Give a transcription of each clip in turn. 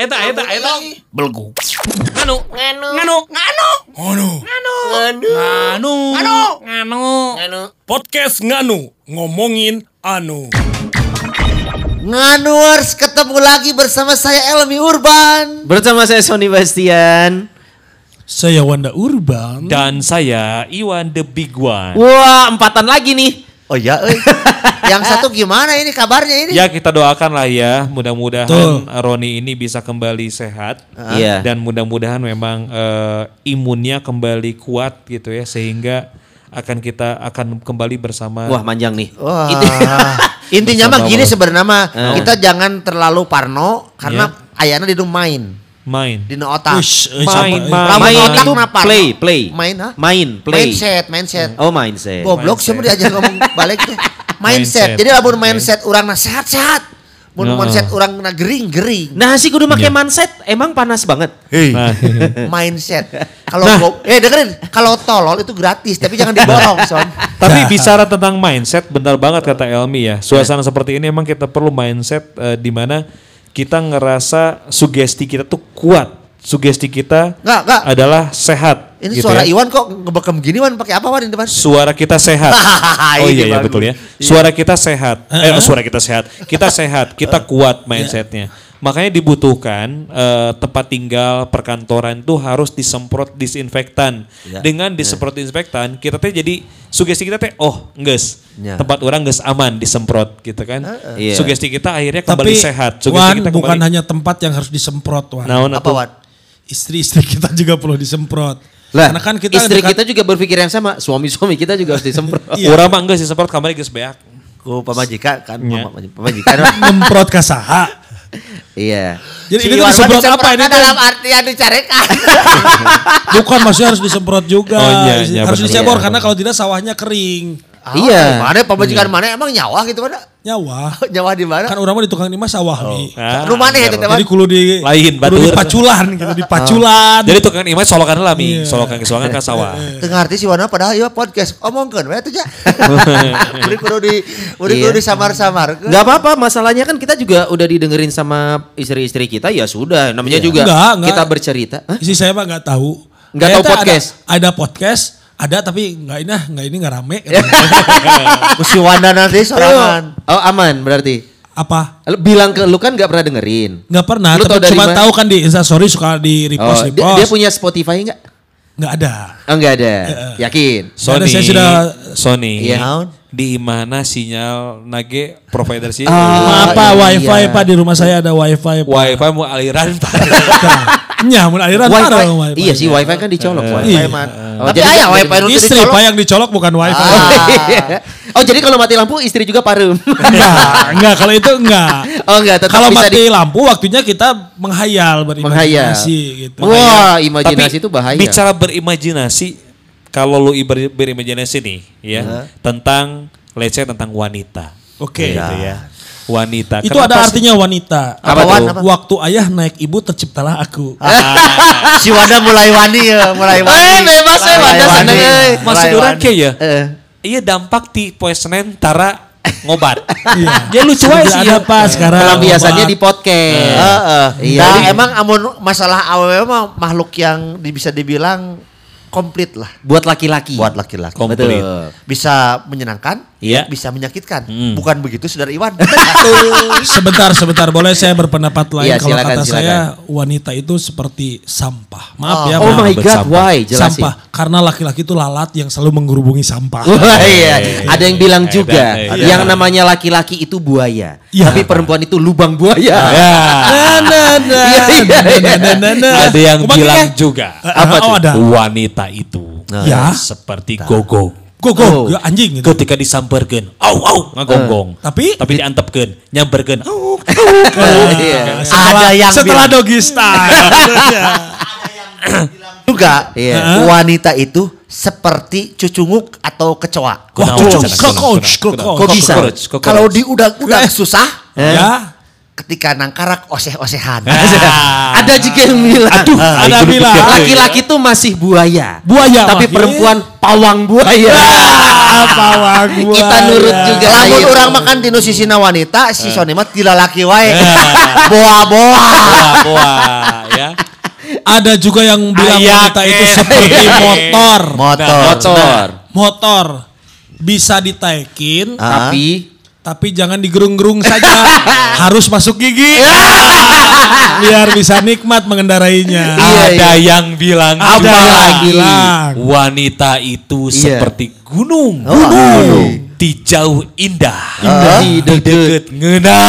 eta eta eta belgu. Nganu, nganu, nganu, nganu, Ngono. nganu, Anu. nganu, nganu, nganu. Podcast Nganu ngomongin anu. Nganuers ketemu lagi bersama saya Elmi Urban Bersama saya Sony Bastian. Saya Wanda Urban. Dan saya Iwan the Big One. Wah, empatan lagi nih. Oh iya euy. Yang satu gimana ini kabarnya ini Ya kita doakan lah ya, mudah-mudahan. Roni ini bisa kembali sehat Iya. dan mudah-mudahan memang eh, imunnya kembali kuat gitu ya sehingga akan kita akan kembali bersama. Wah, manjang nih. Wah. Intinya mah gini sebenarnya mah kita jangan terlalu parno karena ayana di rumah main main. di otak. Uish, uish, Main, apa- main. Lamun main otak parno. play, play. Main ha? Main, play. Mindset, mindset. Oh, mindset. Goblok sih mau diajar ngomong balik teh. Mindset. Mindset. Jadi lamun mindset urang na sehat-sehat. Mun Heeh. mindset urang na gering-gering. Nah, sih kudu make Iya. mindset. Emang panas banget. Nah, mindset. Kalau go- eh dengerin, kalau tolol itu gratis tapi jangan diborong, son. tapi bicara tentang mindset, benar banget kata Elmi ya. Suasana seperti ini emang kita perlu mindset eh, di mana kita ngerasa sugesti kita tuh kuat. Sugesti kita Nggak, nggak. adalah sehat. Ini gitu suara ya. Iwan kok ngebekem gini Wan pakai apa Wan di depan? Suara kita sehat. oh Ini iya ya bagus. betul ya. Suara kita sehat. Eh suara kita sehat. Kita sehat. Kita kuat mindsetnya. Makanya dibutuhkan eh, tempat tinggal perkantoran itu harus disemprot disinfektan. Dengan disemprot disinfektan kita teh jadi sugesti kita teh oh nges Ya. tempat orang nges aman disemprot gitu kan. Iya. Sugesti kita akhirnya kembali Tapi sehat. Sugesti Wan kita bukan kembali. hanya tempat yang harus disemprot Wan. Naon Apa? Wan? Istri-istri kita juga perlu disemprot. Lah, Karena kan kita istri dekat- kita juga berpikir yang sama. Suami-suami kita juga harus disemprot. Iya. Urang mah geus disemprot kamari geus beak. Ku pamajikan kan, Ya. mama- pamajikan. Nyemprot ke saha. Iya. Jadi Si ini tuh disemprot apa ini tuh? dalam artian dicarekan. Bukan maksudnya harus disemprot juga. Oh, iya, iya, harus dicebor Iya. karena kalau tidak sawahnya kering. Iya. Mana pamajikan mana emang nyawa gitu mana? Nyawa. Nyawa di mana? Kan orang mah di tukang lima sawah Mi. Ah, Lu mana ya, bener. Teh, Wan? Jadi kudu di Lain, kudu batur. di paculan gitu, di paculan. Jadi tukang imah solokan lah mi, Iya. solokan solokan ke sawah. Tengah arti si Wana padahal ieu podcast omongkeun we atuh ja. Kudu di udah Iya. kudu disamar-samar. Nggak apa-apa, masalahnya kan kita juga udah didengerin sama istri-istri kita, ya sudah. Namanya juga Enggak, enggak. kita bercerita. Hah? Isi saya mah nggak tahu. Nggak Kayaknya tahu ada- podcast? Ada, podcast, ada tapi nggak ini, nggak ini nggak rame. Wanda nanti sorangan. Oh aman berarti. Apa? Lu bilang ke lu kan nggak pernah dengerin. Nggak pernah. Lu tapi cuma tahu kan di Instastory suka di Oh, repost dia, repost. dia punya Spotify nggak? Nggak ada. Oh nggak ada. Yakin. Ada, Sony, saya sudah- Sony, Iya. Naon? Di mana sinyal nage provider sih? Ah, apa iya. wifi pak di rumah saya ada wifi. Pak. Wifi mau aliran Pak. Nya, mun aliran Wifi. parah wifi. Iya sih wifi kan dicolok. Iya. wifi. Wifi man. Oh, Tapi jadi aya kan wifi teu Istri dicolok. pak yang dicolok bukan wifi. Ah. oh jadi kalau mati lampu istri juga parum. enggak, enggak kalau itu enggak. oh enggak, tetap Kalau bisa mati di lampu waktunya kita menghayal menghayal. berimajinasi gitu. Wah, imajinasi Tapi itu bahaya. Bicara berimajinasi, kalau lu iber- berimajinasi nih, ya tentang let's say tentang wanita. Oke. Gitu ya. Wanita. Itu Kenapa ada sih- artinya wanita. Apa? Apa? Waktu ayah naik ibu terciptalah aku. Si Wanda mulai wani ya, mulai wani. Eh, bebas, eh, Mulai Wanda wani. seneng, eh. Maksud kayak ya. Eh. Iya dampak ti poe Senin tara ngobat. Iya. Ya lucu aja sih ada ya. apa sekarang? Pelampiasannya obat. di podcast. Heeh. Iya. Nah, Jadi- emang amun masalah awewe mah makhluk yang di- bisa dibilang komplit lah buat laki-laki. buat laki-laki. Komplit. Betul. Bisa menyenangkan, Iya. bisa menyakitkan. Hmm. Bukan begitu Saudara Iwan. Sebentar, sebentar. Boleh saya berpendapat lain Iya, kalau silakan, kata silakan. saya wanita itu seperti sampah. Maaf Oh. ya, Oh maaf. my god, Bersampah. why? Jelasin. Sampah. Karena laki-laki itu lalat yang selalu menggerubungi sampah. Wah iya, ada yang bilang juga yang namanya laki-laki itu buaya, Iya. tapi perempuan itu lubang buaya. Ya. Nah, nah, nah, Iya, iya, nah, iya. nah, nah, nah, nah. Ada yang bilang ya? juga Apa tuh? Oh, ada. wanita itu Ya. seperti gogo. Go, go, Oh. ya, anjing gitu. Ketika disamperkeun, au au ngagonggong. Tapi Tapi diantepkeun, nyamperkeun. Au. Iya. setelah, Ada yang setelah bilang- doggy style. juga Iya. wanita itu seperti cucunguk atau kecoa. Wah, bisa? Cockroach, cockroach. Kalau di udah-udah susah, Ya. Ketika nangkarak oseh-osehan. Ada juga yang bilang. Aduh, Ah, ada bilang. Laki-laki tuh masih buaya. Buaya, Tapi wah, perempuan pawang buaya. Apa wah gua. Kita nurut juga. Lamun Ayo. orang makan di sisina wanita, si Sony mah tidak laki wae. Boa-boa. Boa, boa, ya. Ada juga yang bilang Ayak, wanita itu eh. seperti motor. Motor. Motor. Motor bisa ditaikin, Ah. Tapi tapi jangan digerung-gerung saja. Harus masuk gigi. Biar bisa nikmat mengendarainya. Iya, Ada yang bilang Ada yang bilang. wanita itu Iya. seperti gunung. Oh, gunung. Di jauh indah. Indah di Di deket ngena.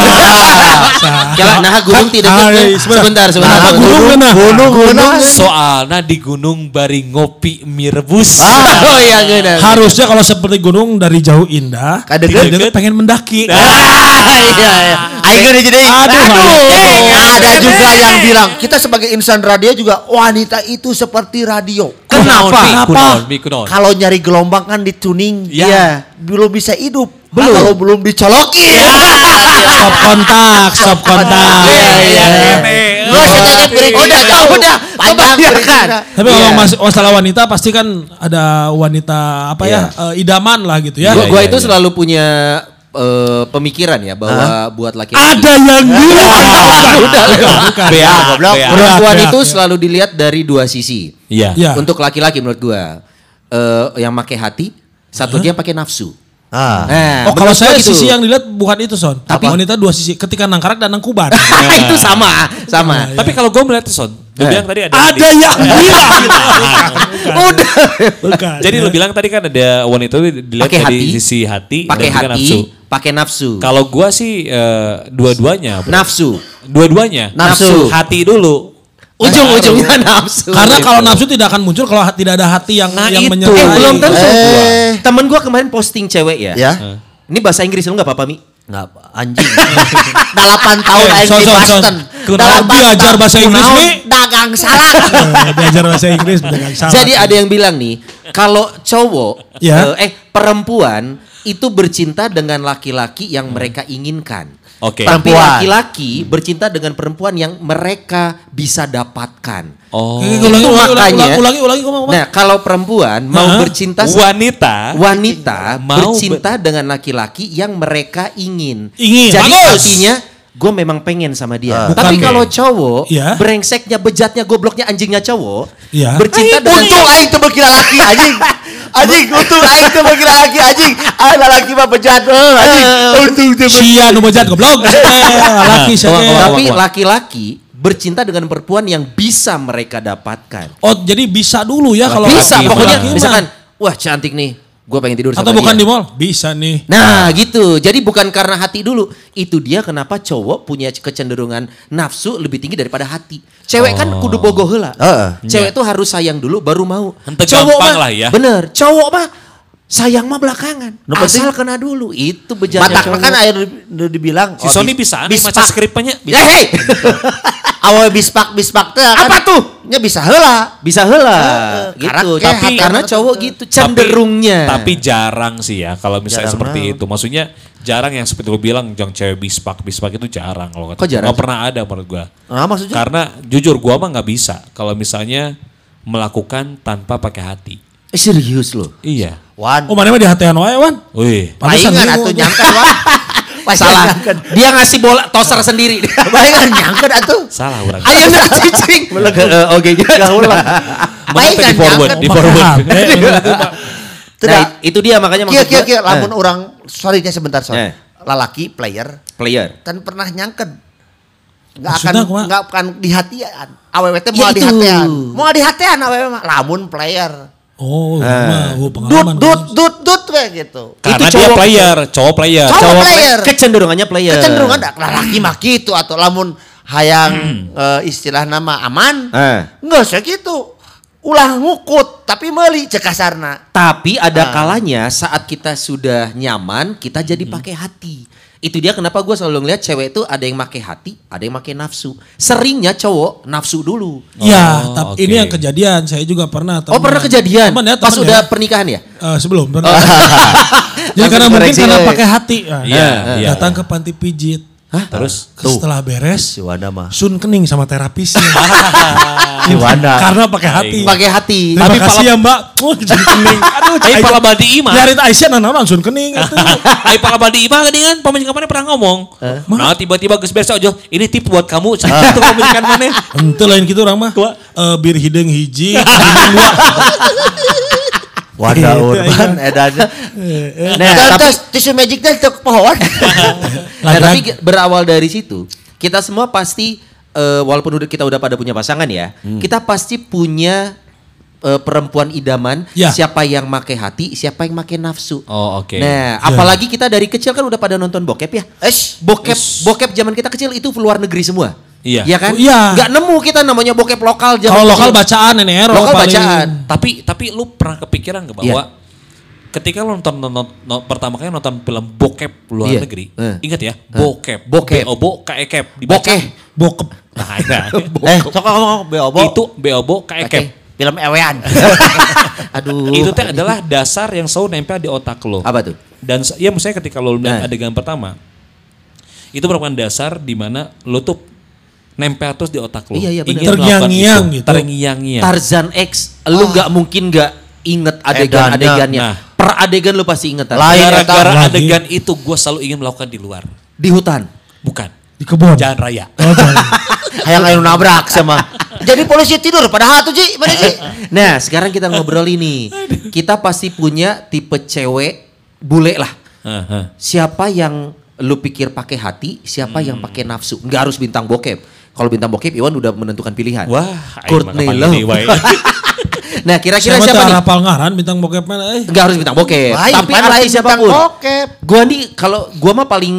Kela nah gunung tidak Ah, iya, sebentar, sebentar. sebentar. Nah, gunung mana? Gunung, gunung. Soalnya di gunung bari ngopi mie rebus. Oh iya geuna. Harusnya kalau seperti gunung dari jauh indah, Kadeket. tidak pengen mendaki. Ah, iya, iya. Ayo jadi. Aduh, Eh, ada juga yang bilang kita sebagai insan radio juga wanita itu seperti radio. Kenapa? Kunaon. Kalau nyari gelombang kan di tuning, Ya. ya belum bisa hidup. Belum. Kalau belum dicolokin. Stop kontak, stop kontak. Iya, iya. Lu sejajar break Udah, tahu. udah. Panjang. Tapi Iya. kalau mas- masalah wanita pasti kan ada wanita apa ya eh, idaman lah gitu ya. Gua, gua iya, itu iya. selalu punya eh, pemikiran ya bahwa buat laki-laki Ada yang bilang. Udah, Bukan. Goblok. perempuan itu selalu dilihat dari dua sisi. Iya. Iya. Untuk laki-laki menurut gua eh, yang pakai hati, satu lagi yang pakai nafsu. Ah. Nah, Oh kalau saya gitu. sisi yang dilihat bukan itu son. Tapi wanita dua sisi. Ketika nangkarak dan nangkuban. itu sama, sama. Tapi kalau gue melihat Son, lu Eh. bilang tadi ada ada yang bilang. Udah. Bukan. Jadi lu bilang tadi kan ada wanita itu dilihat dari hati. sisi hati Pakai dan hati, nafsu. pakai nafsu. Kalau gua sih eh, dua-duanya. Nafsu. Dua-duanya. Nafsu. Hati dulu. Ujung-ujungnya nafsu. Karena kalau nafsu tidak akan muncul kalau tidak ada hati yang Nah, yang menyertai. Eh belum tentu. Eh. Temen gua kemarin posting cewek ya. Ya. Ini bahasa Inggris lu gak apa-apa Mi? Nggak anjing. Delapan tahun Eh, aing son, di. Boston. Delapan belajar tahun. bahasa Inggris, Mi? Dagang salad. Eh, Belajar bahasa Inggris dengan salah. Jadi ada yang bilang nih, kalau cowok Ya. eh, eh perempuan itu bercinta dengan laki-laki yang mereka inginkan. Oke. Tapi Perempuan. laki-laki bercinta dengan perempuan yang mereka bisa dapatkan. Oh. Ulangi, Itu ulangi, ulangi, makanya- ulangi, ulangi, ngomong apa? Nah, kalau perempuan mau Hah? bercinta Wanita. wanita Mau bercinta dengan laki-laki yang mereka ingin. Ingin. Jadi Bagus. artinya gue memang pengen sama dia. Bukan. Tapi kalau cowok, Iya. brengseknya, bejatnya, gobloknya, anjingnya cowok, Iya. bercinta dengan Untung aing berkira laki anjing. Anjing, untung aing teu berkira laki anjing. Ah laki mah bejat eh, anjing. Untung teu Sia nu bejat goblok. Eh, laki teh. wah. Tapi laki-laki bercinta dengan perempuan yang bisa mereka dapatkan. Oh, jadi bisa dulu ya kalau bisa, laki- pokoknya laki misalkan, wah cantik nih, gue pengen tidur sama atau bukan dia. di mall, bisa nih. Nah gitu, jadi bukan karena hati dulu. Itu dia kenapa cowok punya kecenderungan nafsu lebih tinggi daripada hati. Cewek kan kudu bogoh heula. Heeh. Cewek tuh harus sayang dulu baru mau. Henteu Cowok mah, lah ya. Bener, cowok mah sayang mah belakangan. Penting- Asal kena dulu, itu bejatnya Matak cowok. kan nu dibilang Si Sony bisa nih bispak. maca skripnya. Ya hei, Awal bispak bispak teh kan. Apa tuh? Nya bisa heula. bisa heula Heeh, gitu. Tapi hati karena cowok itu. gitu cenderungnya. Tapi, tapi jarang sih ya kalau misalnya Jarang seperti banget. itu. Maksudnya jarang yang seperti lu bilang yang cewek bispak bispak itu jarang kalau kata Kok gua. jarang Nggak sih? pernah ada menurut gua. Nah, maksudnya Karena jujur gua mah nggak bisa kalau misalnya melakukan tanpa pakai hati. Eh, serius loh. Iya. wan. Oh, mana mah di hatian wae, Wan. Wih. Pantesan atuh nyangkat wan. Salah. Dia ngasih bola toser sendiri. Palingan nyangket atuh. Salah orang. Ayo nak cicing. Eh, Oke. Gaul lah. Mana Palingan di forward, nyangket. di forward. Nah, itu dia makanya maksud kia kia eh, lamun orang sorry nya sebentar sorry. Eh. Lalaki player player. kan pernah nyangket. Enggak akan enggak akan di hatian. Awewe teh Ya mau di itu. hatian. Mau di hatian awewe mah lamun player. Oh, mah, oh, pengalaman. dut dut dut kayak gitu. Karena Itu dia cowok- player, cowok player. Cowok Cowok player. player. Kecenderungannya player. Kecenderungan dak lalaki mah gitu atau lamun hayang eh, istilah nama aman. Eh. Enggak usah gitu. Ulah ngukut tapi meuli cek kasarna. Tapi ada Ah. kalanya saat kita sudah nyaman, kita jadi pakai hati. Itu dia kenapa gue selalu ngeliat cewek itu ada yang make hati, ada yang make nafsu. Seringnya cowok nafsu dulu. Ya, Oh, tapi oke. ini yang kejadian. Saya juga pernah. Oh temen- pernah kejadian? Temen ya, Pas temen udah ya. pernikahan ya? Eh, sebelum. pernah. Jadi Langsung karena mungkin karena eh. pakai hati. Nah, Iya, iya, datang ke panti pijit. Terus Setelah beres, Si Wanda mah. sun kening sama terapisnya. Si Wanda. karena pakai hati. Pakai hati. Terima Tapi kasih pala- ya mbak. Oh, jadi kening. Aduh, Ai pala badi imah. Nyari Aisyah nah nama sun kening. Itu. Ai pala badi imah kan pemain kapan pernah ngomong. Nah tiba-tiba geus beres aja. Ini tip buat kamu. Itu pemilikan mana? Ente lain gitu orang mah. Eh, bir hideng hiji. Gitu, Urban edannya. Nah, tapi, tisu magic teh teu pohon. nah, tapi berawal dari situ, kita semua pasti eh, walaupun udah kita udah pada punya pasangan ya, kita pasti punya eh, perempuan idaman, Ya. siapa yang make hati, siapa yang make nafsu. Oh, oke. Nah, apalagi kita dari kecil kan udah pada nonton bokep ya. Esh. Bokep bokep zaman kita kecil itu luar negeri semua. Iya. Iya kan? Oh, iya. Nggak nemu kita namanya bokep lokal Kalau lokal kecil. bacaan nenek Ero Lokal paling. bacaan. Tapi tapi lu pernah kepikiran gak bahwa Iya. ketika lu nonton, nonton, nonton- pertama kali nonton film bokep luar Iya. negeri, Eh. ingat ya, bokep, Bokep. B O K E kep, dibaca. Bokeh. Bokep. Nah, nah. Eh, sok ngomong beobo. itu B O K E film ewean. Aduh. Itu teh adalah dasar yang selalu nempel di otak lo. apa tuh? Dan ya misalnya ketika lo Nah. melihat adegan pertama, itu merupakan dasar di mana lo tuh nempel terus di otak lo. Iya, iya. Ingin Terngiang-ngiang itu. gitu. Terngiang-ngiang. Tarzan X, lu nggak mungkin nggak inget adegan-adegannya. Nah. Per adegan lu pasti inget. Lain Gara-gara adegan itu gue selalu ingin melakukan di luar. Di hutan. Bukan. Di kebun. Jalan raya. Oh. Hayang anu nabrak sama. Jadi polisi tidur padahal tuh Ji, mana Ji? Nah, sekarang kita ngobrol ini. Kita pasti punya tipe cewek bule lah. Siapa yang lu pikir pakai hati, siapa yang pakai nafsu. Nggak harus bintang bokep. Kalau bintang bokep Iwan udah menentukan pilihan. Wah, mah Love. Nah, kira-kira Siapa siapa nih? hafal ngaran bintang bokep mana? Eh. Nggak harus bintang bokep, Lain, tapi lain artis bintang siapa pun. bokep. Gua nih kalau gua mah paling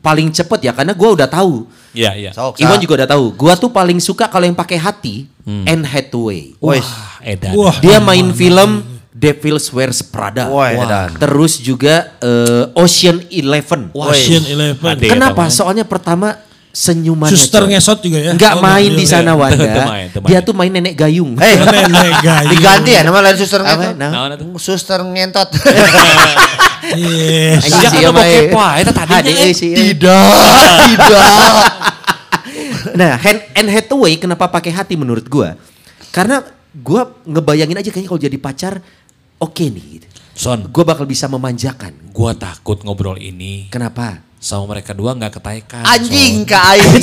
paling cepet ya karena gua udah tahu. Iya, iya. Sok, Iwan juga udah tahu. Gua tuh paling suka kalau yang pakai hati, Anne Hathaway. Wes. Wah, edan. Wah. Dia main film Devil's Wears Prada. Wah, edan. Terus juga eh, Ocean Eleven. Ocean Eleven. Kenapa? Soalnya pertama senyuman. Suster ngesot juga ya. Enggak Oh, main iya, di iya. sana Wanda. Tuh, tuh main, tuh main. Dia tuh main nenek gayung. Eh, Nenek gayung. diganti ya nama lain suster Apa? ngentot. Nah. Suster ngentot. Yes. Sejak bokep wae, eta tadinya, eh. Tidak, tidak. Nah, Han- Anne Hathaway kenapa pakai hati menurut gua? Karena gua ngebayangin aja kayaknya kalau jadi pacar oke nih gitu. Son, Gua bakal bisa memanjakan. gua takut ngobrol ini Kenapa? Sama mereka dua nggak ketekan. Anjing ka aing.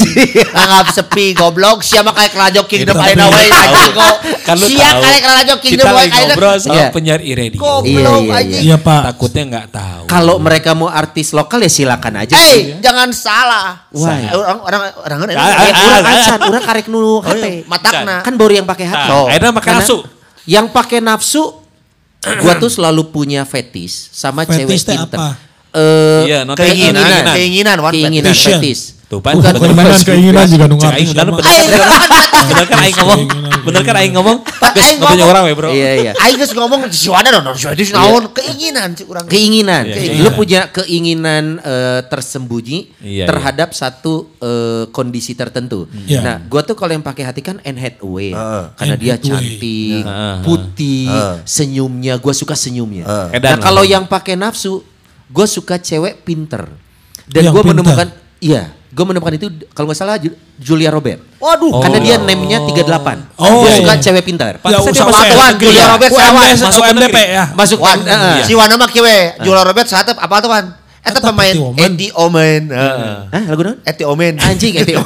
Anggap sepi goblok siapa kayak kelajok kingdom ayeuna tapi- we anjing kok. Kan lu Sia tahu, kayak kelajok Kita kingdom we lagi ngobrol sama Iya. penyiar iredi. Goblok Iya, iya, anjing. Iya Pak. Takutnya nggak tahu. Kalau mereka mau artis lokal ya silakan aja. Eh, jangan salah. Why? Orang orang orang Ah, orang ah, ah, urang ah, acan, urang karek nu hate. matakna. Kan baru yang pakai hati. Akhirnya pakai nafsu. Yang pakai nafsu, gua tuh selalu punya fetis sama cewek pinter. apa? Eh, Iya, Keinginan, Keinginan. keinginan, one keinginan. Tuh, Pan. Bukan keinginan, keinginan juga nu Cek ngarti aing bener kan aing ngomong. Bener kan aing ngomong. Aing ngomong. orang we, Bro. Iya, iya. Aing geus ngomong si Wanda Wanda naon keinginan sih urang. Keinginan. Iya, Lu keinginan. punya keinginan eh, tersembunyi Iya, terhadap satu eh, kondisi tertentu. Iya. Nah, gua tuh kalau yang pakai hati kan Anne Hathaway. Karena dia cantik, putih, senyumnya, gua suka senyumnya. Nah, kalau yang pakai nafsu, gua suka cewek pinter. Dan pinter. menemukan iya, gua menemukan itu kalau nggak salah Ju- Julia Robert. Waduh. Karena Oh. dia name-nya 38. Oh, Gua iya, suka iya. cewek pintar. Ya, dia usah negeri Julia ya. Robert sawan. Masuk UMDP ya. Masuk Wan, eh, si Wanda mah kieu we. Julia Robert saatep apa tuh Wan? Eta Eta pemain Eti Omen. Eti Omen. Hah, lagu naon? Eti Omen. Anjing itu.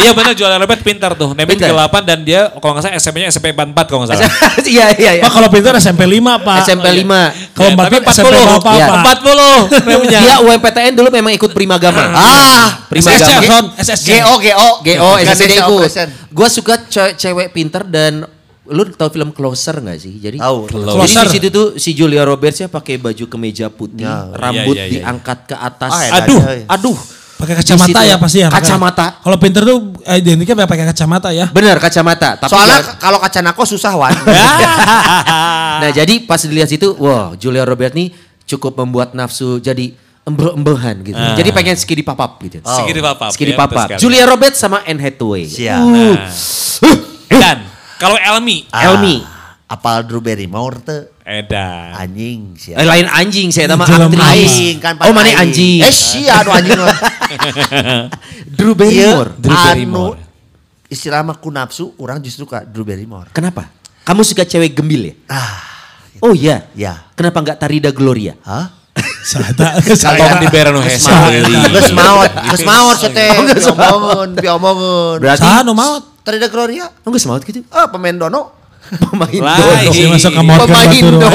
Iya benar jualan Robert pintar tuh. Pintar. 38 dan dia kalau nggak salah SMP-nya SMP 44 kalau nggak salah. Iya, iya, iya. Pak kalau pintar SMP 5 Pak. SMP 5. Kalau Ya, empat tapi SMP 40. apa Iya. Pak? 40 namanya. Dia UMPTN dulu memang ikut Prima Gama. Ah, Prima SSC, Gama. SSC. GO GO GO, SSD Ganesha ikut. Gue suka ce- cewek pinter dan lu tahu film Closer gak sih? Jadi Tahu. Jadi Closer. di situ tuh si Julia Roberts ya pakai baju kemeja putih, Ya. rambut Iya, iya, iya. diangkat ke atas. Ah, Aduh, eh. aduh. Pakai kacamata ya pasti ya. Kacamata. Kalau pintar tuh identiknya pakai kacamata ya. Bener kacamata. Tapi Soalnya jangan- kalau kacanako susah Wan. nah jadi pas dilihat situ, wow Julia Robert nih cukup membuat nafsu. Jadi embe-embehan gitu. Ah. Jadi pengen skidi papap gitu. Papap. Skidi ya, betul papap. sekali. Julia Roberts sama Anne Hathaway. Siap. Uh, Dan kalau Elmi, Ah, Elmi. Apal Drew Barrymore teu Edan. anjing Eh, siap. lain anjing saya nama aktris. Kan Oh mana anjing? Eh sia anu anjing. Drew Iya, Barrymore. Drew anu Barrymore. istilah mah ku nafsu, orang justru ka Drew Barrymore. Kenapa? Kamu suka cewek gembil ya? Ah, Oh iya. ya. Kenapa nggak Tarida Gloria? Hah? Sada. Atau di Berano Geus Hesa. geus maot, geus maot teh. Biomongeun, biomongeun. Berarti Saha nu maot? Terida Gloria? Oh nggak semangat gitu? Ah, pemain dono. Pemain dono. Si masuk ke maut Pemain dono.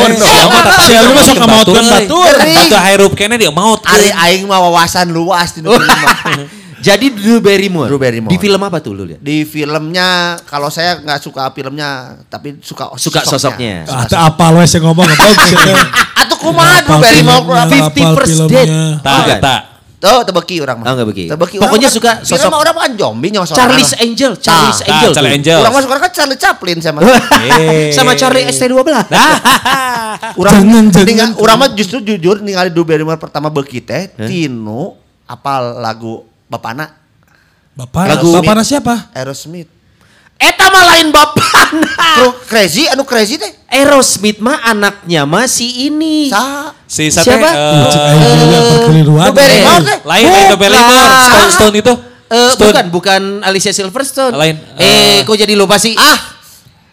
Si Elmi masuk ke maut kan batur. Atau hirup kene dia maut. Ari aing mah wawasan luas di. Jadi Drew Barrymore. Drew Barrymore. Di film apa tuh lu lihat? Di filmnya kalau saya nggak suka filmnya, tapi suka Suka sosoknya. Atau apa lu yang ngomong. Atau kumaha Drew Barrymore filmnya, 50 apal First. Date. Tak, tak. Tuh, tebeki orang mah. Oh, nggak beki. Tebeki. Pokoknya Orang suka kan- sosok- mah orang kan zombie nyawa seorang. Charlie's Angel, Charlie's Ah, Angel. Ah, Charlie tuh. Angel. Orang masuk orang kan Charlie Chaplin sama. Sama Charlie ST12. Orang Jangan, orang mah justru jujur ningali Drew Barrymore pertama beuki teh tinu apal lagu Bapana Bapak, Lagu- bapak siapa? Aerosmith. Eta mah lain. Bro, crazy anu crazy teh. Aerosmith mah anaknya mah si ini. Sa Si sate Siapa? eh, perkeliruan. Drew Barrymore teh. lain itu Barrymore. Stone Stone itu. Eh, Stone. bukan, bukan Alicia Silverstone. Lain, Eh, eh, kok jadi lupa sih? Ah,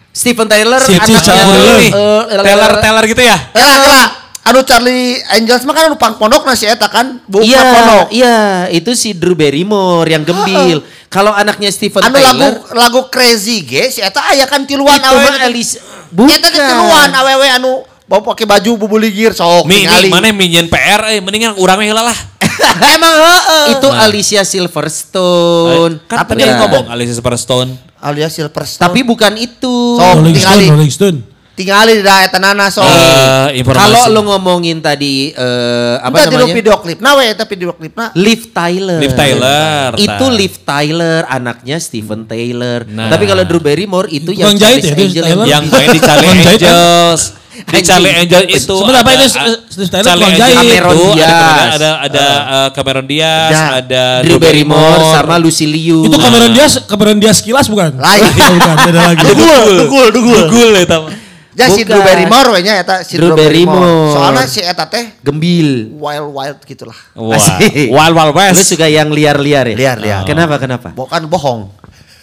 Steven Tyler. Si Cici anaknya, Campurleun. eh, Teller Teller gitu ya. Kela kela anu Charlie Angels mah kan anu pang pondok na si eta kan bukan Iya, pondok. iya, itu si Drew Barrymore yang gembil. Kalau anaknya Steven Anu lagu Tyler, lagu crazy ge si eta aya kan tiluan itu awewe. mah Alicia. Eta teh tiluan awewe anu bawa pakai baju bubuligir sok Mi, ningali. mi, mana minyen PR, eh, mendingan urang heula lah. Emang heeh. Itu Alicia Silverstone. Kan tadi Ya. ngomong Alicia Superstone. alias Silverstone. Tapi bukan itu. Sok Rolling Stone. Rolling Stone. Tingali di daerah tanana. Eh, informasi. Kalau lo ngomongin tadi eh, apa di namanya? video klip. Nah we eta video klipna. Liv Tyler. Liv Tyler, Itu. Liv Tyler, anaknya Steven Taylor. Nah. Tapi kalau Drew Barrymore itu yang jahit ya, Angel Tyler? yang main di Charlie kan? Angels. Di. Charlie Angel itu Sebenarnya apa ada- itu, Steve Tyler Charlie Angel jahit. itu Cameron ada Diaz. ada ada eh, Cameron Diaz, Ya. ada Drew Barrymore sama Lucy Liu. Itu Cameron Diaz, Cameron Diaz kilas bukan? Lain. Oh, bukan, beda lagi. Dugul, dugul, dugul. Dugul eta mah. Ya si. Drew Barrymore we nya eta si Drew Drew Barrymore. Barrymore. Soalnya si eta teh Gembil. wild wild gitulah. Wah, Asik. Wild Wild Lu West. suka yang liar-liar ya? Liar-liar. Kenapa kenapa? Bukan bohong.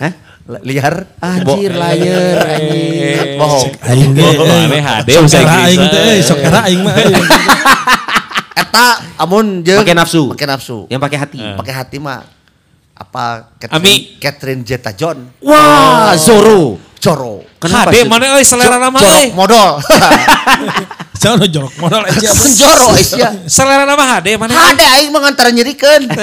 Hah? Liar. Anjir liar anjing. Bohong. Aing ge. Sok bahasa era Inggris. aing teh, eh, sok era aing mah. eh. Eta amun jeung Pakai nafsu. Pakai nafsu. Yang pakai hati. Pakai hati mah apa Ami. Catherine Zeta John. Wah, Zoro. Coro. Kenapa Hade sih? mana euy selera nama Jorok euy. modal. Jangan jorok modal aja. Joro Asia. Selera nama Hade mana? Hade aing mah ngantara nyerikeun.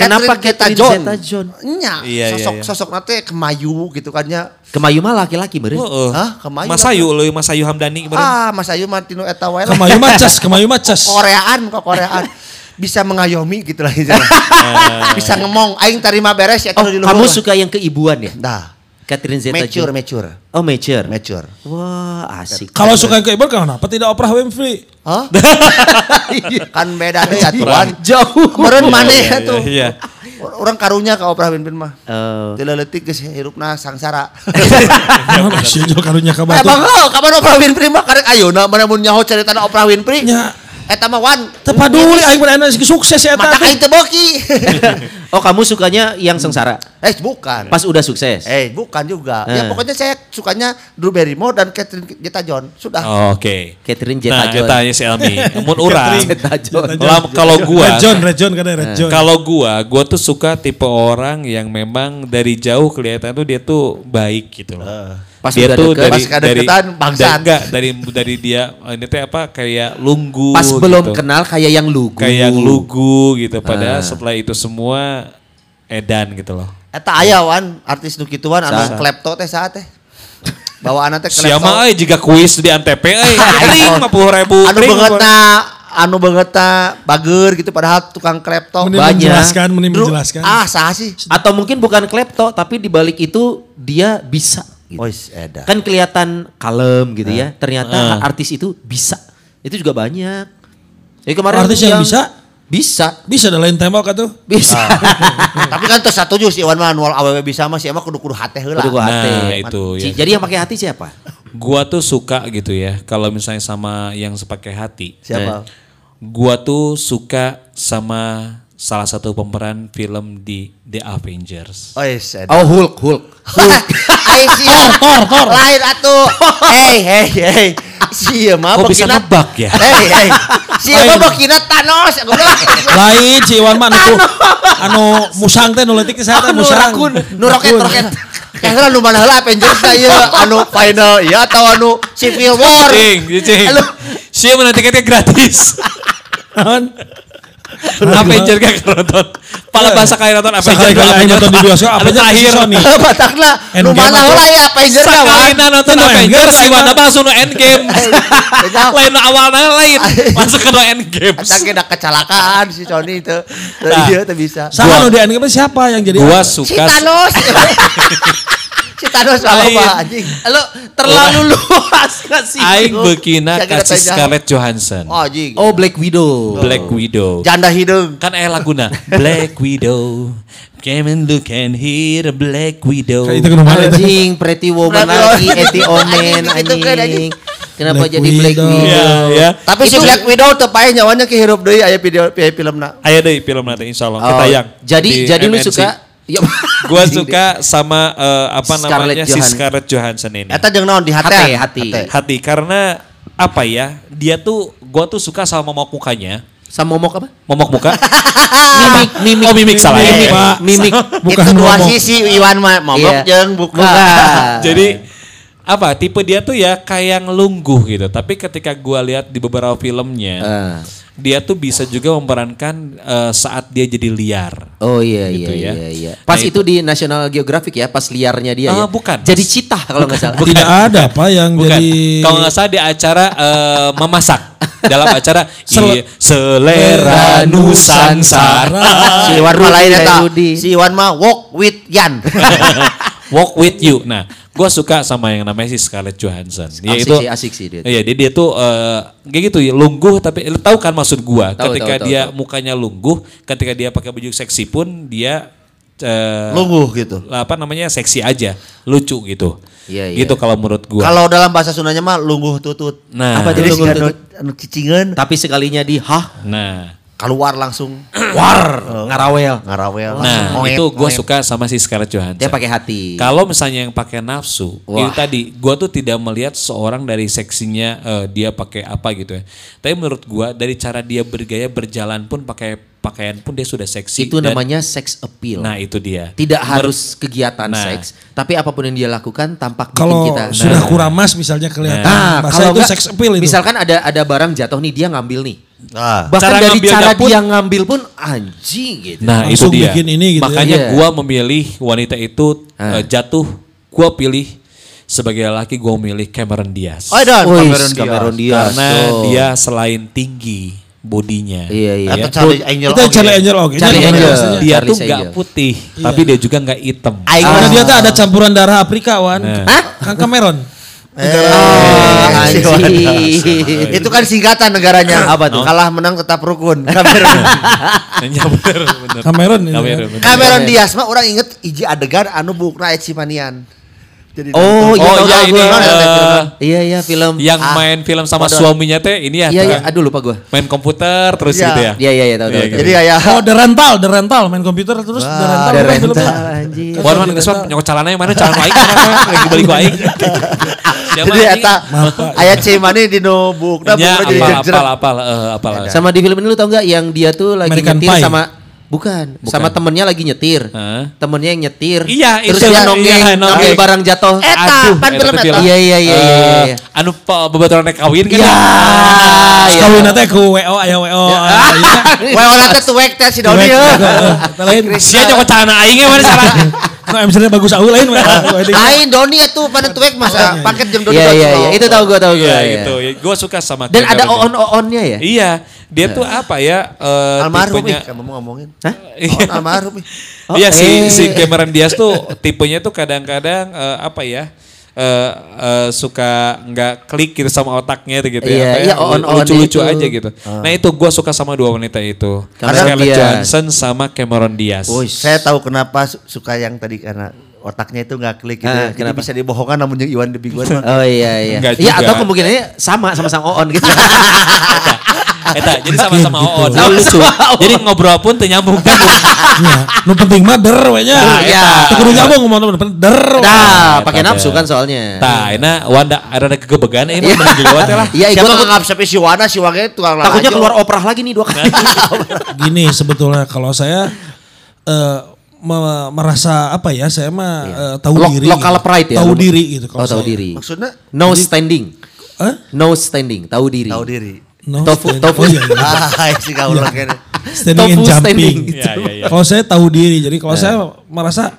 Kenapa Catherine Catherine Zeta-Jones? Nya, Iya, iya, sosok iya. sosok nate kemayu gitu kan ya. Kemayu mah laki-laki meureun. Heeh. Hah, kemayu Mas. Ayu leuy Mas Ayu Hamdani kemarin. Ah, Mas Ayu mah tinu eta wae lah. Kemayu macas, kemayu macas. Koreaan kok Koreaan. Bisa mengayomi gitu lah. Bisa ngomong aing tarima beres ya Oh, di kamu suka yang keibuan ya? Dah. Catherine Zeta Mature, mature. Oh, mature. Mature. Wah, asik. Kalau suka yang keibuan kenapa tidak Oprah Winfrey? Hah? kan beda deh aturan. Jauh. Kemarin mana Iya, ya tuh? Iya. Orang karunya ke Oprah Winfrey mah. Oh. Tidak letik geus hirupna sangsara. Masih jauh karunya ka batu. Emang kapan Oprah Winfrey mah karek ayeuna mana mun nyaho cerita Oprah Winfrey. Nya. Eta mah wan. Tepaduli aing mah enak sukses ya Mata aing teu boki. Oh, kamu sukanya yang sengsara? eh bukan. Pas udah sukses. Eh bukan juga. Eh. Ya pokoknya saya sukanya Drew Barrymore dan Catherine Zeta-Jones. Sudah. Oh, Oke. Catherine Nah, Zeta-Jones. eta nya si Elmi. Mun urang. Zeta-Jones. Lam- Kalau gua John, John Red John. Kalau gua, gua tuh suka tipe orang yang memang dari jauh kelihatan tuh dia tuh baik gitu loh. Pas dia tuh deket. dari Pas dari, bangsat. dari- enggak dari dari dia ini teh apa kayak lunggu Pas belum gitu. kenal kayak yang lugu. kayak lugu gitu padahal Ah. setelah itu semua edan gitu loh. Eta aya wan artis nu kituan anu klepto teh saat teh. Bawaan teh klepto. Siapa euy jika kuis di Antep euy ring 50 ribu Anu bangetna anu bangetna bager gitu padahal tukang klepto. Mending banyak. menjelaskan, mending menjelaskan. Ah, sah sih. Atau mungkin bukan klepto, tapi di balik itu dia bisa. Gitu. Ois eda. Kan kelihatan kalem gitu ya. Ternyata Ah. artis itu bisa. Itu juga banyak. Ya kemarin Artis yang bisa? Bisa. Bisa ada lain tembok atuh. Bisa. Tapi kan terus setuju si Iwan mah nual awewe bisa mah si emang kudu kudu hate heula. Kudu hati. Nah, itu ya. Jadi yang pakai hati siapa? Gua tuh suka gitu ya kalau misalnya sama yang sepakai hati. Siapa? Gua tuh suka sama salah satu pemeran film di The Avengers. Oh, yes. Oh Hulk, Hulk. Ai sia. Tor, tor, Lain atuh. Hei, hei, hei. Sia mah Kok bisa nebak ya? Hei, hei. Sia mah bokina Thanos. Lain si Iwan mah anu anu musang teh nu leutik saya teh Nu musang. nu roket roket. Kayak nu mana heula Avengers ieu anu final ya atau anu Civil War. Cing, cing. Siapa mana tiketnya gratis? Naon? Avenger gak nonton. Pala bahasa kayak nonton Avenger. Sakali kali nonton di bioskop Avenger. Batakna nu Endgame mana atuh. heula ya Avenger mah. Sekali nonton Avenger, Avenger, si aing Wanda mah. langsung no endgame. lain no awalnya lain. Masuk ke no endgame. Ada kena kecelakaan si Sony itu. Nah. Iya, itu bisa. Saha nu di anime siapa yang jadi Gua suka si Thanos apa Lain. apa anjing. Lo terlalu luas gak sih? Aing bekina kasih. Scarlett Johansson. Oh anjing. Oh Black Widow. Black Widow. Janda hidung. Kan eh laguna Black Widow. Come and look and hear a Black Widow. Kayak itu itu. Anjing, Pretty Woman lagi. Eti Omen Anjing. Kenapa Black jadi Black Widow. Widow? Iya, ya. Tapi si Black Widow teu pae nyawanya kehirup deui aya video aya filmna. Ayo deh film nanti insya Allah Oh, kita yang Jadi jadi lu suka Yo. Gua suka sama eh, apa Scarlett namanya si Johansson. Scarlett Johansson ini. Eta jeung naon di hati. Hati, hati. Hati karena apa ya? Dia tuh gua tuh suka sama momok mukanya. sama momok apa? Momok muka. Mimik, mimik. Oh, mimik, salah. Mimik, Pak. mimik. Bukan itu dua sisi Iwan mah Iya. momok jeung buka. Bukan. Jadi apa tipe dia tuh ya kayak ngelungguh gitu tapi ketika gua lihat di beberapa filmnya Ah. dia tuh bisa juga memerankan eh, saat dia jadi liar Oh iya Gitu iya ya. iya iya. Pas Nah, itu di National Geographic ya, pas liarnya dia Ah, ya. bukan. Jadi cita kalau nggak salah. Tidak ada apa yang bukan jadi kalau nggak salah di acara eh, memasak dalam acara Sel- i- selera nusantara Si Iwan mah lain. Si Iwan mah walk with Yan. walk with you nah gue suka sama yang namanya si Scarlett Johansson dia Asik itu sih, asik sih dia. Iya, dia, dia tuh eh, kayak gitu ya, lungguh tapi lu tahu kan maksud gua, Tahu, ketika tahu, tahu, dia tahu. mukanya lungguh, ketika dia pakai baju seksi pun dia eh, Lungguh gitu. apa namanya seksi aja, lucu gitu. Iya, iya. Gitu kalau menurut gua. Kalau dalam bahasa Sundanya mah lungguh tutut. Nah. apa jadi Lungguh tutut? anu cicingan Tapi sekalinya di hah nah, keluar langsung war ngarawel. ngarawel. nah langsung itu oet. suka sama si Scarlett Johansson. Dia pakai hati. Kalau misalnya yang pakai nafsu, Wah. itu tadi gua tuh tidak melihat seorang dari seksinya eh, dia pakai apa gitu ya. Tapi menurut gua dari cara dia bergaya berjalan pun pakai pakaian pun dia sudah seksi. itu dan- namanya sex appeal. Nah itu dia. Tidak harus kegiatan Nah. seks, tapi apa pun yang dia lakukan tampak bikin kalau kita. sudah kuramas misalnya kelihatan. Nah, Masa kalau itu enggak, sex appeal itu. misalkan ada ada barang jatuh nih dia ngambil nih. Ah. Bahkan Cara dari cara pun- dia ngambil pun anjing gitu. Nah Langsung itu dia. bikin ini gitu ya. Makanya Iya. gua memilih wanita itu Ah. eh, jatuh. Gua pilih sebagai laki gua memilih Cameron Diaz. Oh, dan Cameron Diaz. Cameron Diaz. Karena Oh. dia selain tinggi bodinya. Iya iya. Atau Charlie Angel Itu. Charlie Angel oke. Charlie Angel. Dia Charlie tuh nggak putih, tapi dia juga nggak hitam. Karena mah- dia tuh ada campuran darah Afrika wan. Nah. Kang Cameron. Ah, anjing. Itu kan singkatan negaranya. Apa tuh? Kalah menang tetap rukun. Bener, bener. Cameron, bener. Cameron Diaz mah orang inget iji adegan anu bukna Ed Simanian. Jadi Oh, nonton. Oh iya ini gua. eh, Iya iya film. yang Ah, main film sama Modern. suaminya teh ini ya. Iya iya, kan? aduh lupa gua. Main komputer terus Iya. gitu ya. Iya iya iya tahu tahu. Iya, tahu. Jadi kayak Oh, The Rental, The Rental main komputer terus The Rental. Bukan rental anjing. Wan man geus nyokot calana yang mana calana aing mana lagi balik ku aing. Siapa jadi eta aya Cimani di no bukna jadi apal, jejer. apal, apal, eh, apal. Sama di film ini lu tau nggak yang dia tuh lagi nyetir sama bukan, sama temennya lagi nyetir. Hah? Temennya yang nyetir. Iya, terus itu. dia Iya, nonggeng, nonggeng. ngambil barang jatuh. Eta, Aduh, pan eta film eta. Iya iya iya iya. Eh, iya. Anu pa- bebaturan rek kawin kan. Iya. ya? Terus iya. kawin nanti ku WO, aya WO. ah, iya. Orang teh tuwek teh si Doni. Eh, kita lain. Sia nyokot calana aing mana salah. Nah, misalnya bagus aku lain. Lain Doni itu pada tuwek masa paket jam Doni. Iya iya iya, itu tahu gua tahu gua. Iya iya. gitu. Gue suka sama Dan ada on-onnya ya? Iya, dia tuh apa ya? eh, Almarhum nih, tipenya- kamu mau ngomongin. Hah? Iya. Oh, almarhum nih. Oh, Iya si eh. si Cameron Diaz tuh tipenya tuh kadang-kadang eh, apa ya? eh, eh, suka nggak klik gitu sama otaknya gitu Iya, ya. iya, Kayak on-on lucu-lucu itu. aja gitu. Nah itu gue suka sama dua wanita itu. Cameron Scarlett Diaz. Johansson sama Cameron Diaz. Oh, saya tahu kenapa su- suka yang tadi karena otaknya itu nggak klik gitu. Ah, ya. Jadi kenapa? bisa dibohongkan namun yang Iwan mah. Oh iya iya. Iya atau kemungkinannya sama sama-sama Oon gitu. Eta, jadi sama-sama Gitu. OON. Nah, lucu. Jadi ngobrol pun teu nyambung. Ya, nu penting mah der we nya. Iya. Teu kudu nyambung ngomong temen der. Nah, Eta pakai nafsu kan soalnya. Tah, ini Wanda ada kegebegan ini Iya. mending dilewat ya lah. Iya, Siapa gua nganggap sampai si Wana si Wangnya tukang takutnya lalajo. keluar oprah lagi nih dua kali. Gini sebetulnya kalau saya eh, me- merasa apa ya saya mah eh, tahu Lo- diri. lokal gitu. pride ya. Tahu diri gitu Oh, tahu saya. diri. Maksudnya No standing. Hah? No standing, tahu diri. tahu diri. No, Tofu- stand- tofu. Oh, iya, iya. Ah, si kau lagi. Standing and jumping. standing. Iya, iya, iya. Kalau saya tahu diri, jadi kalau saya merasa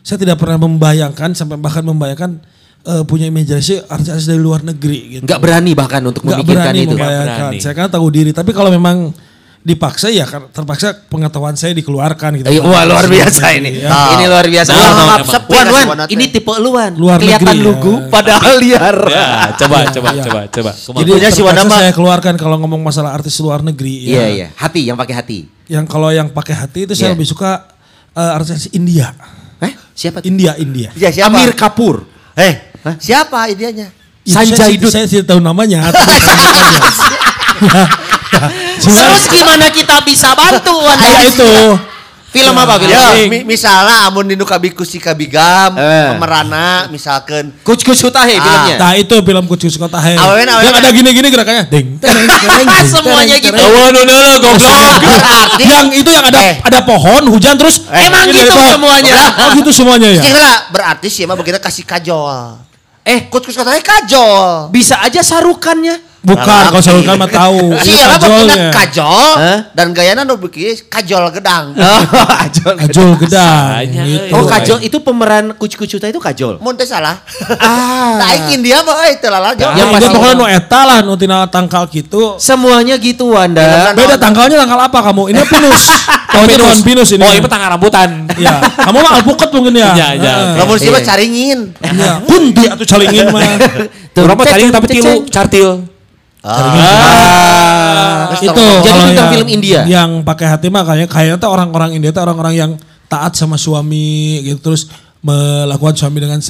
saya tidak pernah membayangkan sampai bahkan membayangkan eh, punya imajinasi artis-artis dari luar negeri gitu. Nggak berani bahkan untuk Nggak memikirkan berani itu. membayangkan. berani. Saya kan tahu diri, tapi kalau memang dipaksa ya terpaksa pengetahuan saya dikeluarkan gitu. Eh, wah luar biasa ini. Ya. Ini luar biasa. Nah, nah, emang. sepi Wan, Wan, Wan ini tipe luan. Luar Kelihatan negeri, lugu ya. padahal liar. Ya, coba, coba, Iya. coba, coba. Jadi Pokoknya si mah- saya keluarkan kalau ngomong masalah artis luar negeri. Iya ya. iya, hati yang pakai hati. Yang kalau yang pakai hati itu saya Iya. lebih suka eh, artis India. Eh, siapa? tuh? India, India. Ya siapa? Amir Kapur. Eh, siapa idenya? Sanjay saya, Dutt. saya tidak tahu namanya. Terus gimana kita bisa bantu Wan? Ya itu. Film apa film? Ya, mi- misalnya amun dinu kabiku si kabigam, Eh. pemerana misalkan. Kuc Kuc Hutahe Ah. filmnya. Nah itu film Kucing Kota Hai. Awen, awen, Yang ada gini-gini gerakannya. Ding, Semuanya gitu. no, goblok. Berarti Yang itu yang ada Eh. ada pohon, hujan terus. Emang ini gitu semuanya? Oh gitu semuanya ya. kira berarti sih mah begitu kasih kajol. Eh, Kus-kus katanya kajol. bisa aja sarukannya. Bukan, kalau saya kan mah tahu. Ini Iya, lah begina kajol dan gayana nu bikin kajol gedang. Oh, Kajol. Kajol gedang. Gitu. Oh, Kajol itu pemeran Kuc Kuc Hutahe itu Kajol. Mun teh salah. Ah. Nah, ikin dia mah euy teu lalajo. Yang Yang dia pasti- pokoknya nu eta lah, nu tina tangkal gitu. Semuanya gitu Wanda. Iya, Beda tangkalnya tangkal apa kamu? Ini pinus. Oh, itu dewan pinus ini. Oh, ini tangga rambutan. Ya, kamu mah alpukat mungkin ya. Iya, iya. Heeh. Lamun sih mah Iya. caringin. Iya, kunti atau calingin mah. Tadi Cek, tapi tilu, cartil. Ah. itu Jadi bintang yang- film India. Yang pakai hati mah kayaknya kayaknya tuh orang-orang India tuh orang-orang yang taat sama suami gitu terus melakukan suami dengan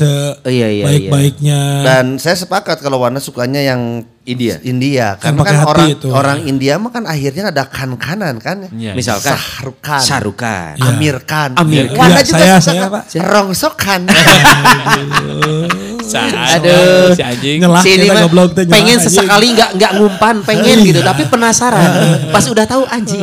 iya, iya. sebaik-baiknya. Dan saya sepakat kalau Wana sukanya yang India. India karena pakai kan hati orang itu. orang India mah kan akhirnya ada kan kanan kan. Iya. Misalkan Sahrukan. Sarukan. Iya. Amir Khan. Amir Wana Khan. juga Saya- suka saya, kan? Pak. Rongsokan. Aduh. Si anjing. Ngelah Sini kita mah goblok teh, pengen nyelah, sesekali nggak nggak ngumpan pengen gitu tapi penasaran pas udah tahu anjing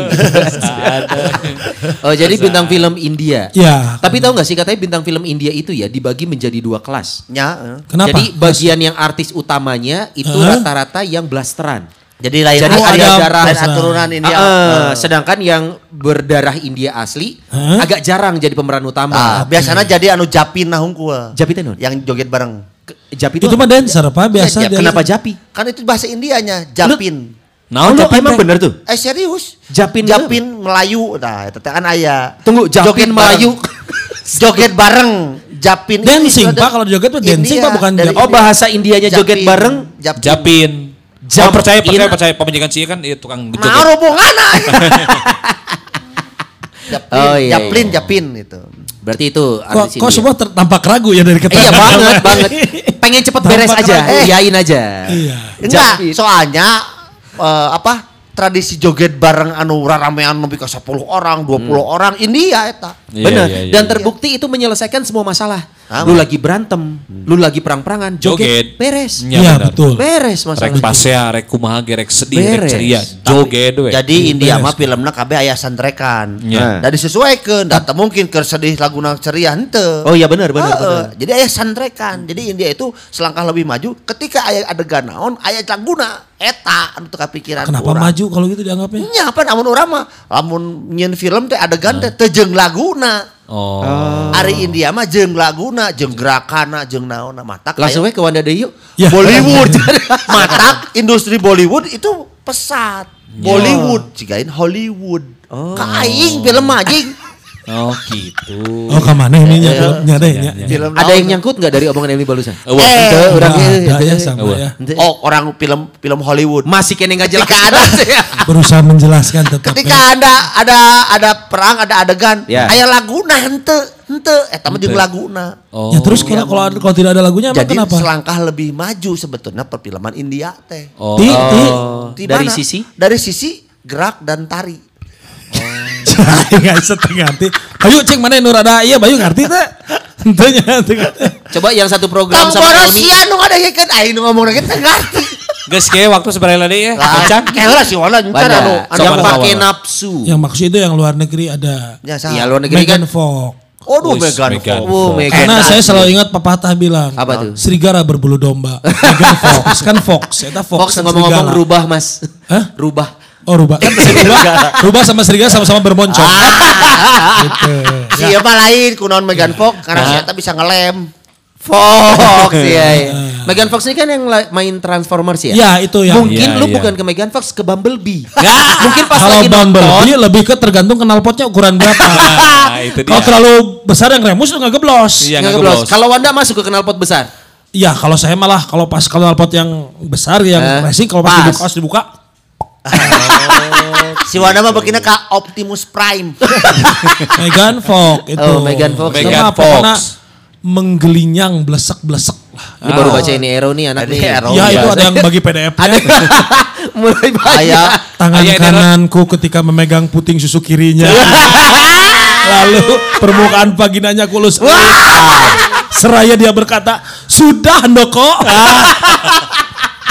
oh jadi bintang film India Ya. tapi tahu nggak sih katanya bintang film India itu ya dibagi menjadi dua kelas Ya, eh. Kenapa? jadi bagian yang artis utamanya itu Hah? rata-rata yang blasteran Jadi lain Jadi ada, ada darah. lain aturunan India. Ah, Eh. sedangkan yang berdarah India asli Hah? agak jarang jadi pemeran utama Ah, biasanya jadi anu japin nah hungkul. Japi teh naon? Yang joget bareng. Japi itu mah dancer apa biasa Ya, dia. kenapa Japi Kan itu bahasa Indianya, japin. Naon Oh, lu Japin emang bener tuh Eh serius? Japin Japin Melayu. Nah, itu teh kan aya. Tunggu, Japin Joget Melayu. bareng. joget bareng. Japin Dancing, Pak. Kalau joget tuh dancing, Pak, bukan dari Oh India. bahasa Indianya joget Japin. bareng Japin. Japin. Jam- oh, percaya, percaya, in- percaya. Pemajikan sih kan itu tukang Nah, joget. hubungan Japlin, Oh, iya, Japlin, iya. Japin itu. Berarti itu Kok, kok semua ter- tampak ragu ya dari Eh, Iya banget banget. Pengen cepet beres aja, ragu. iyain aja. Iya. Enggak, soalnya eh, apa? Tradisi joget bareng anu ramean lebih ke 10 orang, 20 orang India eta. Iya, Benar. iya, iya, Dan iya. terbukti itu menyelesaikan semua masalah. Apa? Lu lagi berantem, lu lagi perang-perangan, joget, Joget. beres. Iya, Iya, benar. betul. Beres Rek masalah. pasea, rek kumaha, ge, rek sedih, rek Beres. ceria. Joget we. Jadi India beres. mah filmna kabeh aya santrekan. Iya. Dan disesuaikan, da teu mungkin keur sedih laguna ceria henteu. Oh iya benar benar benar. Jadi aya santrekan. Jadi India itu selangkah lebih maju ketika aya adegan naon aya laguna eta anu teu kapikiran Kenapa urang. maju kalau gitu dianggapnya? Nya apa namun urang mah lamun nyeun film teh adegan teh teu jeung laguna. Oh. Ari India mah jeung laguna, jeung gerakana, jeung naonna matak. Langsung we ke Wanda Deyu. Ya. Bollywood. matak industri Bollywood itu pesat. Bollywood, cigain Hollywood. Oh. Kaing film anjing. Oh gitu. Oh ke mana ini nya filmnya deh nya. Film Ada yang nyangkut nggak dari omongan barusan? Eh, wah. Eh, orang eh, ada ya ente. sama ya. Oh, orang film film Hollywood. Masih kene nggak jelas. Ketika ada Berusaha menjelaskan tetap. ketika ya. ada ada ada perang, ada adegan, Ya. aya laguna hente, hente eta mah jeung laguna. Oh. Ya terus kalau kalau kalau tidak ada lagunya Jadi kenapa? selangkah lebih maju sebetulnya perfilman India teh. Oh. Ti. Di Dari mana? sisi? Dari sisi gerak dan tari. Setengah ngerti. Bayu cek mana nu rada iya Bayu ngerti teh. Henteu nya teu ngerti. Coba yang satu program sama boros Elmi. sia nu ada kan aing nu ngomong lagi teh ngarti. Guys, kayak waktu sebenarnya tadi ya. Kencang. Kayak lah si Wala ntar Banyak. anu. Yang pakai nafsu. Yang maksud itu yang luar negeri ada Ya, Ya luar negeri Megan kan. Fox. Aduh Megan Megan Fox. Oh, Megan Karena saya selalu ingat pepatah bilang Apa tuh? Serigala berbulu domba. Megan Fox kan Fox. Eta Fox, Fox kan ngomong-ngomong rubah mas. Hah? Rubah. Oh rubah. Kan rubah, rubah sama serigala sama-sama bermoncong. gitu. Siapa lain kunaon Megan Fox karena si eta bisa ngelem. Fox ya. ya. Megan Fox ini kan yang main Transformers ya? Ya itu yang Mungkin Iya, lu iya. bukan ke Megan Fox, ke Bumblebee. Mungkin pas kalau lagi nonton. Bumblebee lebih ke tergantung knalpotnya ukuran berapa. Nah, itu dia. kalau terlalu besar yang remus lu nggak geblos. Iya, Nggak geblos. geblos. Kalau Wanda masuk ke knalpot besar. Iya kalau saya malah kalau pas knalpot yang besar yang Eh, racing kalau pas pas. dibuka, pas dibuka Si Wanda mah begini ka Optimus Prime. Megan Fox itu. Oh, Megan Fox. Megan Fox. menggelinyang blesek-blesek lah. Ini baru baca ini Arrow nih anak Ini nih. Arrow. ya itu ada yang bagi PDF-nya. Mulai banyak. Tangan Ayah, kananku ketika memegang puting susu kirinya. Lalu permukaan vaginanya kulus. Seraya dia berkata, sudah Ndoko.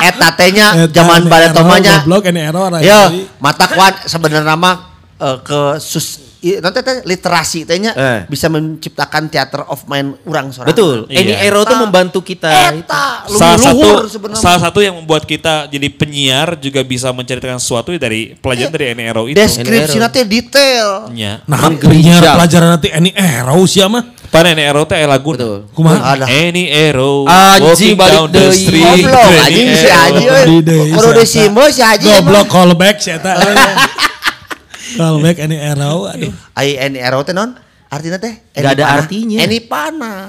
Eta teh nya Eta zaman tomanya. Goblok ini error. Yo, Jadi, mata kuat sebenarnya mah eh, ke sus nanti teh literasi tehnya Eh. bisa menciptakan theater of mind orang seorang. Betul. Iya. Ini Arrow tuh membantu kita. Eta salah satu sebenarnya. salah satu yang membuat kita jadi penyiar juga bisa menceritakan sesuatu dari pelajaran dari NRO itu. deskripsi nanti detail. Ya. Nah, Menggelincang. penyiar pelajaran nanti ini error siapa? Pada NRO teh aya lagu. Betul. Kumaha? Ada. Any arrow Anjing, walking balik down the street. Goblok any anjing si. Aji Kudu si. Simo si Aji. Goblok callback sih eta. Callback ini error. Aduh. Ai ini arrow teh non? Artinya teh? Nggak ada panah. artinya. Eni panah.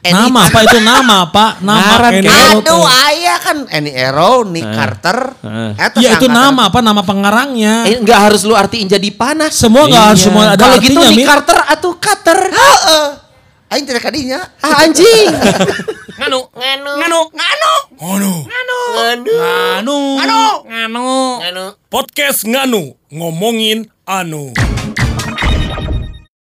Eni Nama panah. apa itu nama Pak? Nama Ngaran, Any. Arrow Aduh, ayah kan Eni Arrow, Nick Carter. Heeh. Eta Ya itu nama apa? Nama pengarangnya. Eh, nggak harus lu artiin jadi panas. Semua nggak harus Iya. semua ada Kalau gitu Min. Carter atau Cutter. Heeh. Aing tidak kadinya. Ah anjing. Nganu. Nganu. Nganu. Nganu. Ngono. Nganu. Nganu. Nganu. Podcast Nganu ngomongin anu.